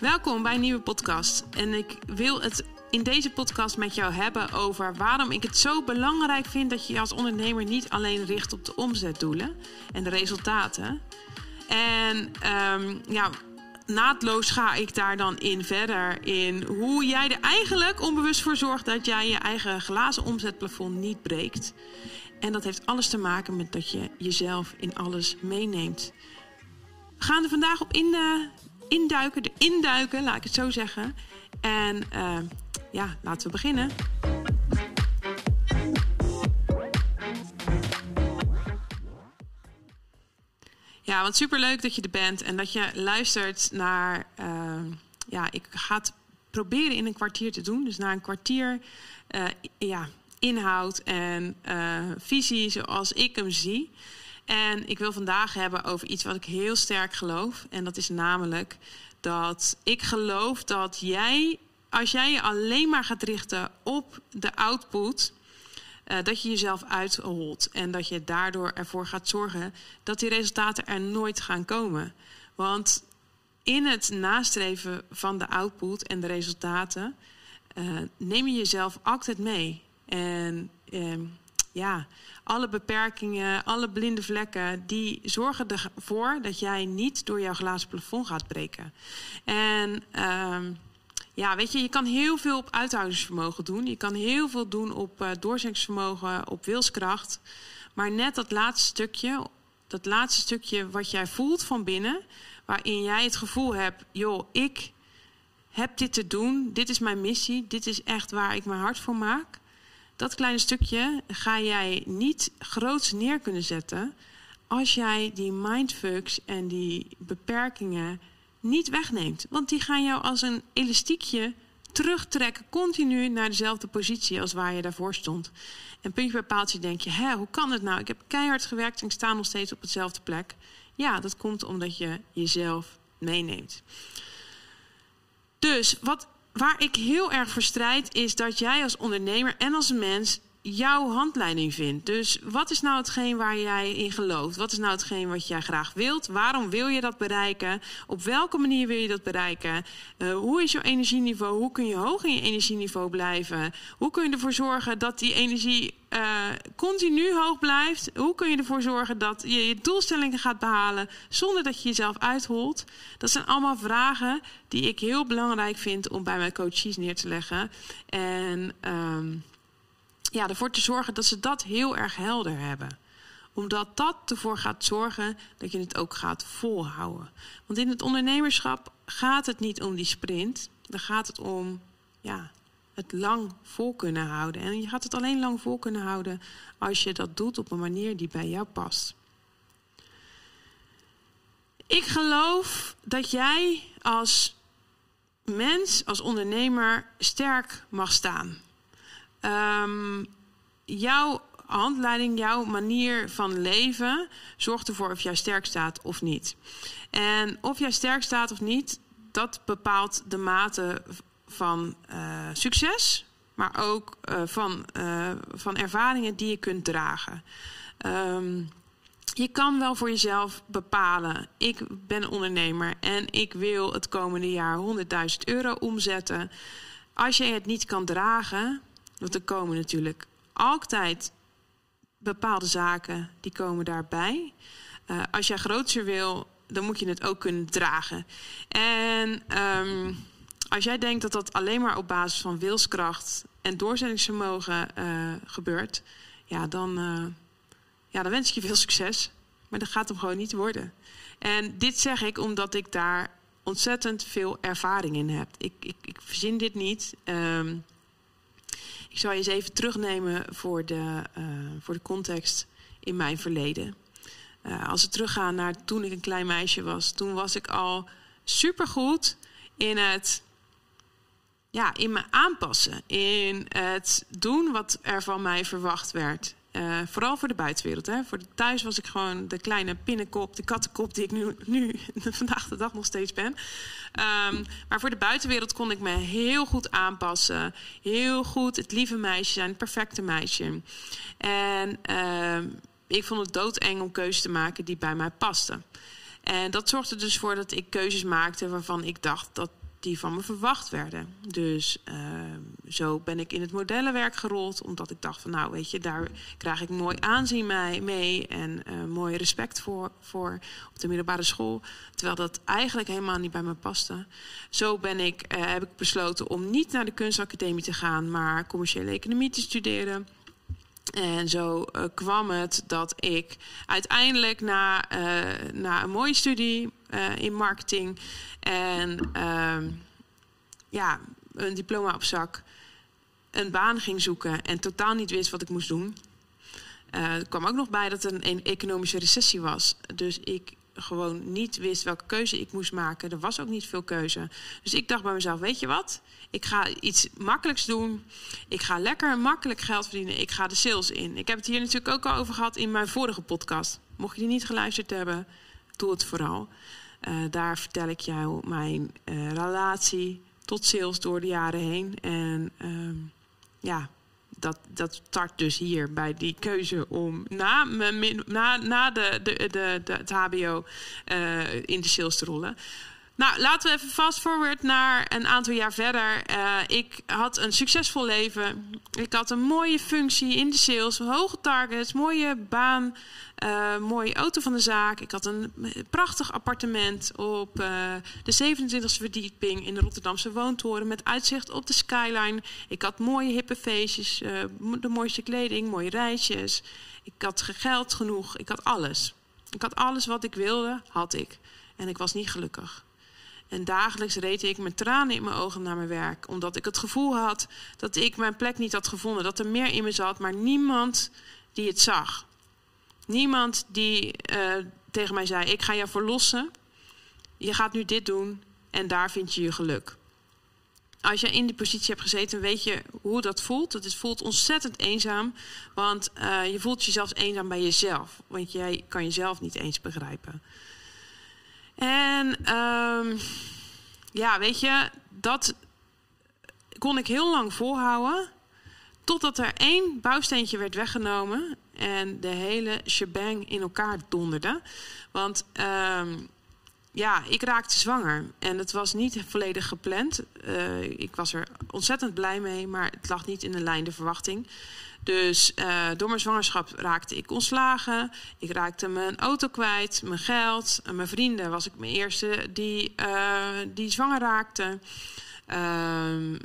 Welkom bij een nieuwe podcast. En ik wil het in deze podcast met jou hebben over waarom ik het zo belangrijk vind dat je als ondernemer niet alleen richt op de omzetdoelen en de resultaten. En um, ja, naadloos ga ik daar dan in verder in hoe jij er eigenlijk onbewust voor zorgt dat jij je eigen glazen omzetplafond niet breekt. En dat heeft alles te maken met dat je jezelf in alles meeneemt. We gaan er vandaag op in, uh, induiken, de induiken, laat ik het zo zeggen. En uh, ja, laten we beginnen. Ja, want superleuk dat je er bent en dat je luistert naar. Uh, ja, ik ga het proberen in een kwartier te doen. Dus na een kwartier uh, ja, inhoud en visie zoals ik hem zie. En ik wil vandaag hebben over iets wat ik heel sterk geloof. En dat is namelijk dat ik geloof dat jij, als jij je alleen maar gaat richten op de output, uh, dat je jezelf uitholt. En dat je daardoor ervoor gaat zorgen dat die resultaten er nooit gaan komen. Want in het nastreven van de output en de resultaten uh, neem je jezelf altijd mee. En uh, ja, alle beperkingen, alle blinde vlekken, die zorgen ervoor dat jij niet door jouw glazen plafond gaat breken. En uh, ja, weet je, je kan heel veel op uithoudingsvermogen doen. Je kan heel veel doen op uh, doorzettingsvermogen, op wilskracht. Maar net dat laatste stukje, dat laatste stukje wat jij voelt van binnen, waarin jij het gevoel hebt, joh, ik heb dit te doen, dit is mijn missie, dit is echt waar ik mijn hart voor maak. Dat kleine stukje ga jij niet groots neer kunnen zetten als jij die mindfucks en die beperkingen niet wegneemt. Want die gaan jou als een elastiekje terugtrekken, continu naar dezelfde positie als waar je daarvoor stond. En puntje bij paaltje denk je, hè, hoe kan het nou? Ik heb keihard gewerkt en ik sta nog steeds op dezelfde plek. Ja, dat komt omdat je jezelf meeneemt. Dus wat, waar ik heel erg voor strijd is dat jij als ondernemer en als mens jouw handleiding vindt. Dus wat is nou hetgeen waar jij in gelooft? Wat is nou hetgeen wat jij graag wilt? Waarom wil je dat bereiken? Op welke manier wil je dat bereiken? Uh, hoe is jouw energieniveau? Hoe kun je hoog in je energieniveau blijven? Hoe kun je ervoor zorgen dat die energie uh, continu hoog blijft? Hoe kun je ervoor zorgen dat je je doelstellingen gaat behalen zonder dat je jezelf uitholt? Dat zijn allemaal vragen die ik heel belangrijk vind om bij mijn coaches neer te leggen. En um, ja, ervoor te zorgen dat ze dat heel erg helder hebben. Omdat dat ervoor gaat zorgen dat je het ook gaat volhouden. Want in het ondernemerschap gaat het niet om die sprint. Dan gaat het om ja, het lang vol kunnen houden. En je gaat het alleen lang vol kunnen houden als je dat doet op een manier die bij jou past. Ik geloof dat jij als mens, als ondernemer, sterk mag staan. Um, jouw handleiding, jouw manier van leven zorgt ervoor of jij sterk staat of niet. En of jij sterk staat of niet, dat bepaalt de mate van uh, succes, maar ook uh, van, uh, van ervaringen die je kunt dragen. Um, je kan wel voor jezelf bepalen. Ik ben ondernemer en ik wil het komende jaar 100.000 euro omzetten. Als je het niet kan dragen, want er komen natuurlijk altijd bepaalde zaken die komen daarbij. Uh, als jij groter wil, dan moet je het ook kunnen dragen. En um, als jij denkt dat dat alleen maar op basis van wilskracht en doorzettingsvermogen uh, gebeurt, ja dan, uh, ja, dan wens ik je veel succes. Maar dat gaat hem gewoon niet worden. En dit zeg ik omdat ik daar ontzettend veel ervaring in heb. Ik, ik, ik verzin dit niet. Um, ik zal je eens even terugnemen voor de, uh, voor de context in mijn verleden. Uh, als we teruggaan naar toen ik een klein meisje was, toen was ik al supergoed in het ja, in me aanpassen. In het doen wat er van mij verwacht werd. Uh, vooral voor de buitenwereld. Hè. Voor thuis was ik gewoon de kleine pinnenkop, de kattenkop die ik nu, nu vandaag de dag nog steeds ben. Um, maar voor de buitenwereld kon ik me heel goed aanpassen. Heel goed het lieve meisje zijn, het perfecte meisje. En uh, ik vond het doodeng om keuzes te maken die bij mij pasten. En dat zorgde dus voor dat ik keuzes maakte waarvan ik dacht dat die van me verwacht werden. Dus ehm, zo ben ik in het modellenwerk gerold, omdat ik dacht van nou weet je, daar krijg ik mooi aanzien mee en uh, mooi respect voor, voor op de middelbare school. Terwijl dat eigenlijk helemaal niet bij me paste. Zo ben ik, uh, heb ik besloten om niet naar de kunstacademie te gaan, maar commerciële economie te studeren. En zo uh, kwam het dat ik uiteindelijk na, na een mooie studie in marketing en ehm, ja, een diploma op zak, een baan ging zoeken en totaal niet wist wat ik moest doen. er kwam ook nog bij dat er een economische recessie was. Dus ik gewoon niet wist welke keuze ik moest maken. Er was ook niet veel keuze. Dus ik dacht bij mezelf, weet je wat? Ik ga iets makkelijks doen. Ik ga lekker makkelijk geld verdienen. Ik ga de sales in. Ik heb het hier natuurlijk ook al over gehad in mijn vorige podcast. Mocht je die niet geluisterd hebben, doe het vooral. Uh, daar vertel ik jou mijn uh, relatie tot sales door de jaren heen. En uh, ja, dat, dat start dus hier bij die keuze om na, na, na de, de, de, de, het HBO uh, in de sales te rollen. Nou, laten we even fast forward naar een aantal jaar verder. Uh, ik had een succesvol leven. Ik had een mooie functie in de sales, hoge targets, mooie baan, uh, mooie auto van de zaak. Ik had een prachtig appartement op uh, de 27e verdieping in de Rotterdamse woontoren met uitzicht op de skyline. Ik had mooie hippe feestjes, de mooiste kleding, mooie reisjes. Ik had geld genoeg, ik had alles. Ik had alles wat ik wilde, had ik. En ik was niet gelukkig. En dagelijks reed ik met tranen in mijn ogen naar mijn werk. Omdat ik het gevoel had dat ik mijn plek niet had gevonden. Dat er meer in me zat, maar niemand die het zag. Niemand die uh, tegen mij zei: Ik ga je verlossen. Je gaat nu dit doen en daar vind je je geluk. Als je in die positie hebt gezeten, weet je hoe dat voelt. Het voelt ontzettend eenzaam, want uh, je voelt jezelf eenzaam bij jezelf. Want jij kan jezelf niet eens begrijpen. En um, ja, weet je, dat kon ik heel lang volhouden. Totdat er één bouwsteentje werd weggenomen en de hele shebang in elkaar donderde. Want um, ja, ik raakte zwanger en het was niet volledig gepland. Uh, ik was er ontzettend blij mee, maar het lag niet in de lijn de verwachting. Dus uh, door mijn zwangerschap raakte ik ontslagen. Ik raakte mijn auto kwijt, mijn geld. En mijn vrienden was ik mijn eerste die, uh, die zwanger raakte. Uh,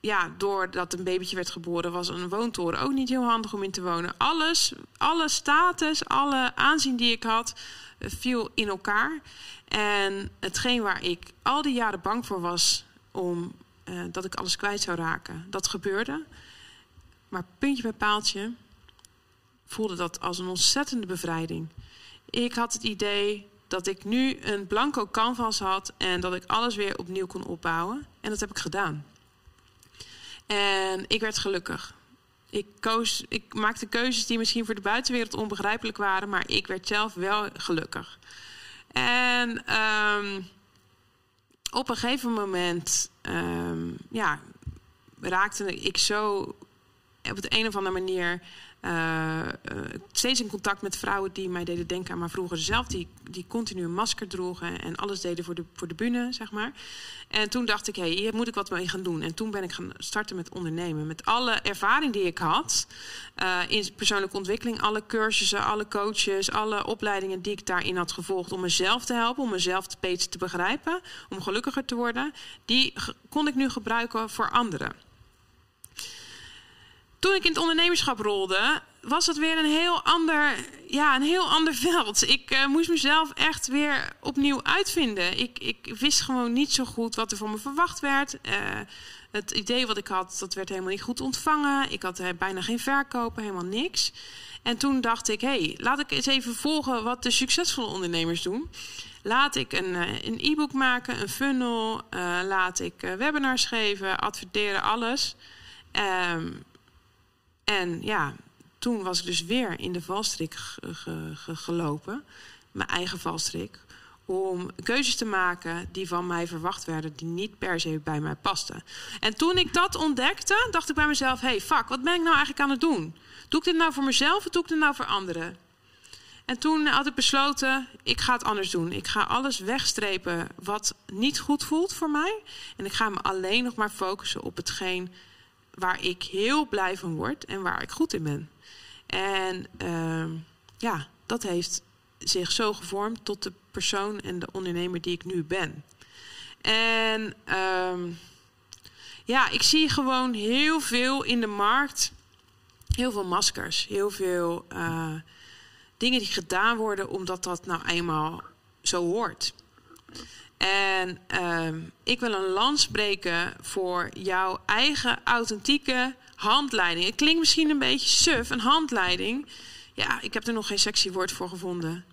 ja, doordat een babytje werd geboren, was een woontoren ook niet heel handig om in te wonen. Alles, alle status, alle aanzien die ik had, viel in elkaar. En hetgeen waar ik al die jaren bang voor was, om, uh, dat ik alles kwijt zou raken, dat gebeurde. Maar puntje bij paaltje voelde dat als een ontzettende bevrijding. Ik had het idee dat ik nu een blanco canvas had en dat ik alles weer opnieuw kon opbouwen. En dat heb ik gedaan. En ik werd gelukkig. Ik, koos, ik maakte keuzes die misschien voor de buitenwereld onbegrijpelijk waren, maar ik werd zelf wel gelukkig. En um, op een gegeven moment um, ja, raakte ik zo op de een of andere manier uh, uh, steeds in contact met vrouwen die mij deden denken aan mijn vroeger zelf. Die, die continu een masker droegen en alles deden voor de, voor de bühne, zeg maar. En toen dacht ik, hé, hey, hier moet ik wat mee gaan doen. En toen ben ik gaan starten met ondernemen. Met alle ervaring die ik had uh, in persoonlijke ontwikkeling. Alle cursussen, alle coaches, alle opleidingen die ik daarin had gevolgd. Om mezelf te helpen, om mezelf beter te begrijpen. Om gelukkiger te worden. Die kon ik nu gebruiken voor anderen. Toen ik in het ondernemerschap rolde, was het weer een heel ander, ja, een heel ander veld. Ik uh, moest mezelf echt weer opnieuw uitvinden. Ik, ik wist gewoon niet zo goed wat er van me verwacht werd. Uh, het idee wat ik had, dat werd helemaal niet goed ontvangen. Ik had uh, bijna geen verkopen, helemaal niks. En toen dacht ik, hé, hey, laat ik eens even volgen wat de succesvolle ondernemers doen. Laat ik een, e-book maken, een funnel. laat ik webinars geven, adverteren, alles. Um, en ja, toen was ik dus weer in de valstrik gelopen, mijn eigen valstrik, om keuzes te maken die van mij verwacht werden, die niet per se bij mij pasten. En toen ik dat ontdekte, dacht ik bij mezelf: hey, fuck, wat ben ik nou eigenlijk aan het doen? Doe ik dit nou voor mezelf of doe ik dit nou voor anderen? En toen had ik besloten, ik ga het anders doen. Ik ga alles wegstrepen wat niet goed voelt voor mij. En ik ga me alleen nog maar focussen op hetgeen waar ik heel blij van word en waar ik goed in ben. En uh, ja, dat heeft zich zo gevormd tot de persoon en de ondernemer die ik nu ben. En uh, ja, ik zie gewoon heel veel in de markt. Heel veel maskers, heel veel uh, dingen die gedaan worden omdat dat nou eenmaal zo hoort. En uh, ik wil een lans breken voor jouw eigen authentieke handleiding. Het klinkt misschien een beetje suf, een handleiding. Ja, ik heb er nog geen sexy woord voor gevonden.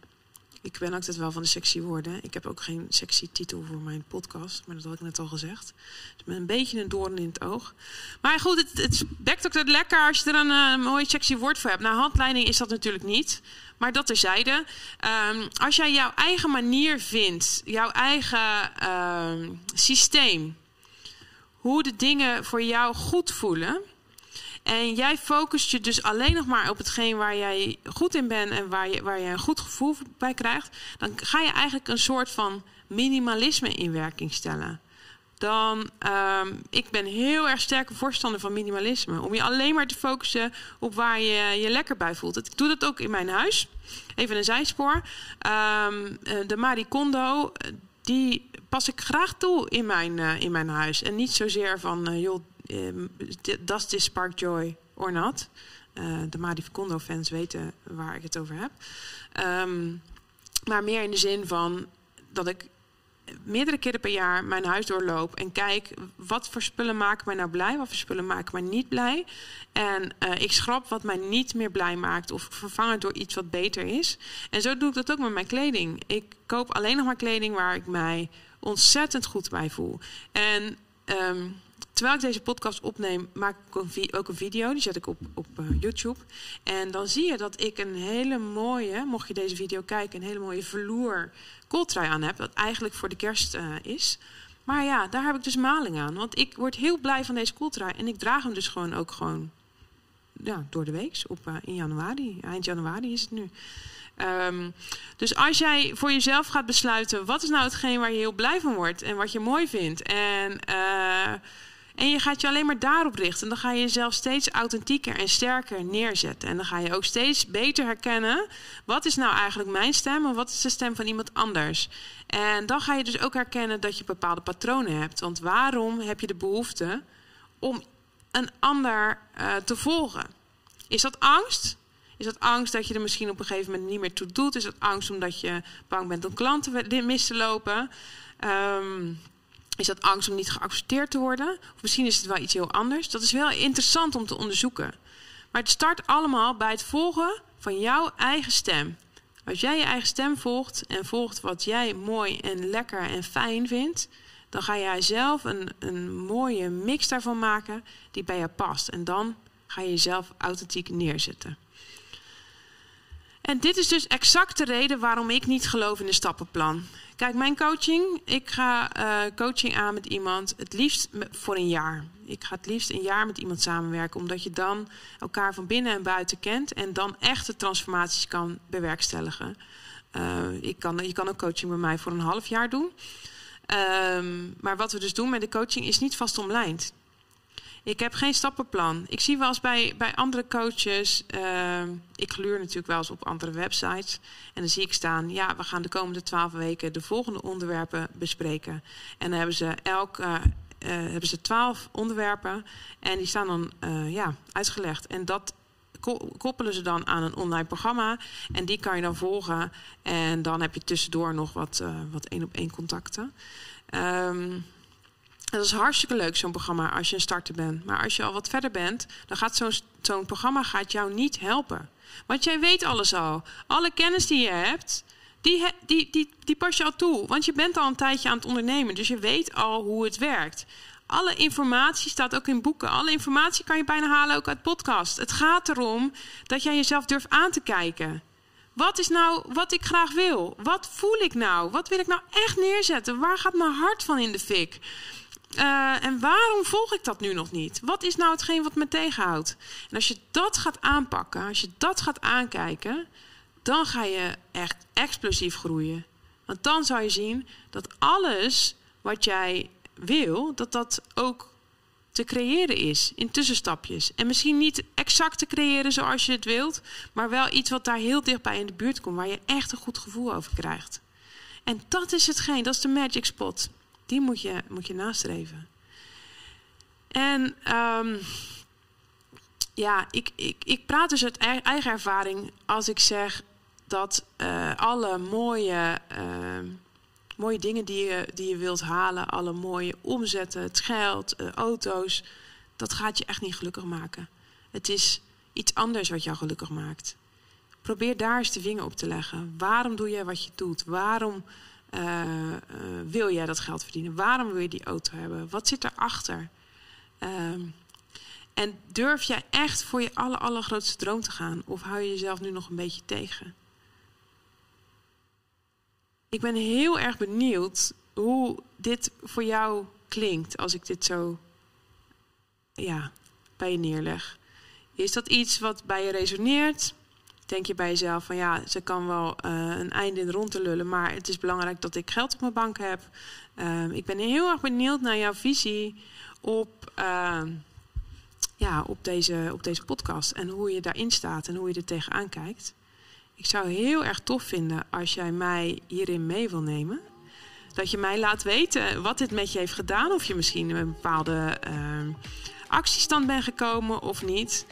Ik ben altijd wel van de sexy woorden. Ik heb ook geen sexy titel voor mijn podcast, maar dat had ik net al gezegd. Dus met een beetje een doorn in het oog. Maar goed, het, het ook dat lekker als je er een, een mooi sexy woord voor hebt. Nou, handleiding is dat natuurlijk niet. Maar dat terzijde. Um, als jij jouw eigen manier vindt, jouw eigen um, systeem, hoe de dingen voor jou goed voelen. En jij focust je dus alleen nog maar op hetgeen waar jij goed in bent en waar je, waar je een goed gevoel bij krijgt. Dan ga je eigenlijk een soort van minimalisme in werking stellen dan um, ik ben heel erg sterke voorstander van minimalisme. Om je alleen maar te focussen op waar je je lekker bij voelt. Ik doe dat ook in mijn huis. Even een zijspoor. Um, de Marie Kondo, die pas ik graag toe in mijn, uh, in mijn huis. En niet zozeer van, joh, um, does this spark joy or not? Uh, de Marie Kondo fans weten waar ik het over heb. Um, maar meer in de zin van dat ik meerdere keren per jaar mijn huis doorloop en kijk wat voor spullen maken mij nou blij, wat voor spullen maken mij niet blij. En uh, ik schrap wat mij niet meer blij maakt of vervang het door iets wat beter is. En zo doe ik dat ook met mijn kleding. Ik koop alleen nog maar kleding waar ik mij ontzettend goed bij voel. En um, terwijl ik deze podcast opneem, maak ik ook een video. Die zet ik op, op uh, YouTube. En dan zie je dat ik een hele mooie, mocht je deze video kijken, een hele mooie verloer kooltrui aan heb. Dat eigenlijk voor de kerst uh, is. Maar ja, daar heb ik dus maling aan. Want ik word heel blij van deze kooltrui. En ik draag hem dus gewoon ook gewoon ja, door de week. Op, uh, in januari. Eind januari is het nu. Um, dus als jij voor jezelf gaat besluiten... wat is nou hetgeen waar je heel blij van wordt... en wat je mooi vindt... en... en je gaat je alleen maar daarop richten. Dan ga je jezelf steeds authentieker en sterker neerzetten. En dan ga je ook steeds beter herkennen. Wat is nou eigenlijk mijn stem en wat is de stem van iemand anders? En dan ga je dus ook herkennen dat je bepaalde patronen hebt. Want waarom heb je de behoefte om een ander uh, te volgen? Is dat angst? Is dat angst dat je er misschien op een gegeven moment niet meer toe doet? Is dat angst omdat je bang bent om klanten mis te lopen? Um, is dat angst om niet geaccepteerd te worden? Of misschien is het wel iets heel anders. Dat is wel interessant om te onderzoeken. Maar het start allemaal bij het volgen van jouw eigen stem. Als jij je eigen stem volgt en volgt wat jij mooi en lekker en fijn vindt, dan ga jij zelf een, een mooie mix daarvan maken die bij jou past. En dan ga je jezelf authentiek neerzetten. En dit is dus exact de reden waarom ik niet geloof in een stappenplan. Kijk, mijn coaching, ik ga uh, coaching aan met iemand het liefst voor een jaar. Ik ga het liefst een jaar met iemand samenwerken, omdat je dan elkaar van binnen en buiten kent en dan echte transformaties kan bewerkstelligen. Uh, ik kan, je kan ook coaching bij mij voor een half jaar doen. Um, maar wat we dus doen met de coaching is niet vast omlijnd. Ik heb geen stappenplan. Ik zie wel eens bij, bij andere coaches. Uh, ik gluur natuurlijk wel eens op andere websites. En dan zie ik staan. Ja, we gaan de komende twaalf weken de volgende onderwerpen bespreken. En dan hebben ze elk. Uh, uh, hebben ze twaalf onderwerpen. En die staan dan uh, ja, uitgelegd. En dat koppelen ze dan aan een online programma. En die kan je dan volgen. En dan heb je tussendoor nog wat, wat één op één contacten. Um, dat is hartstikke leuk, zo'n programma, als je een starter bent. Maar als je al wat verder bent, dan gaat zo'n programma gaat jou niet helpen. Want jij weet alles al. Alle kennis die je hebt, die, die, die, die pas je al toe. Want je bent al een tijdje aan het ondernemen. Dus je weet al hoe het werkt. Alle informatie staat ook in boeken. Alle informatie kan je bijna halen ook uit podcast. Het gaat erom dat jij jezelf durft aan te kijken. Wat is nou wat ik graag wil? Wat voel ik nou? Wat wil ik nou echt neerzetten? Waar gaat mijn hart van in de fik? Uh, en waarom volg ik dat nu nog niet? Wat is nou hetgeen wat me tegenhoudt? En als je dat gaat aanpakken, als je dat gaat aankijken, dan ga je echt explosief groeien. Want dan zal je zien dat alles wat jij wil, dat dat ook te creëren is in tussenstapjes. En misschien niet exact te creëren zoals je het wilt, maar wel iets wat daar heel dichtbij in de buurt komt, waar je echt een goed gevoel over krijgt. En dat is hetgeen, dat is de magic spot. Moet je, moet je nastreven. En um, ja, ik, ik, ik praat dus uit eigen ervaring als ik zeg dat uh, alle mooie, uh, mooie dingen die je, die je wilt halen, alle mooie omzetten, het geld, uh, auto's, dat gaat je echt niet gelukkig maken. Het is iets anders wat jou gelukkig maakt. Probeer daar eens de vinger op te leggen. Waarom doe jij wat je doet? Waarom wil jij dat geld verdienen? Waarom wil je die auto hebben? Wat zit erachter? Uh, en durf jij echt voor je aller, allergrootste droom te gaan? Of hou je jezelf nu nog een beetje tegen? Ik ben heel erg benieuwd hoe dit voor jou klinkt als ik dit zo ja, bij je neerleg. Is dat iets wat bij je resoneert? Denk je bij jezelf van ja, ze kan wel uh, een einde in de rond te lullen, maar het is belangrijk dat ik geld op mijn bank heb. Uh, ik ben heel erg benieuwd naar jouw visie op, uh, ja, op, deze, op deze podcast en hoe je daarin staat en hoe je er tegenaan kijkt. Ik zou heel erg tof vinden als jij mij hierin mee wil nemen. Dat je mij laat weten wat dit met je heeft gedaan. Of je misschien een bepaalde uh, actiestand bent gekomen of niet.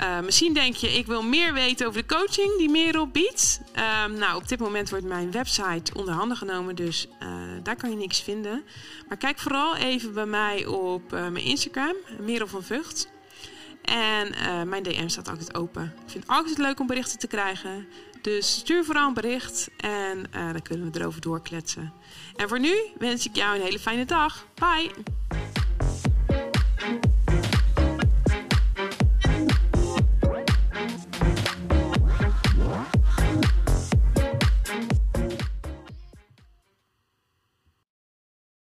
Uh, misschien denk je, ik wil meer weten over de coaching die Merel biedt. Uh, nou, op dit moment wordt mijn website onder handen genomen, dus uh, daar kan je niks vinden. Maar kijk vooral even bij mij op mijn Instagram, Merel van Vught. En mijn DM staat altijd open. Ik vind het altijd leuk om berichten te krijgen. Dus stuur vooral een bericht en dan kunnen we erover doorkletsen. En voor nu wens ik jou een hele fijne dag. Bye!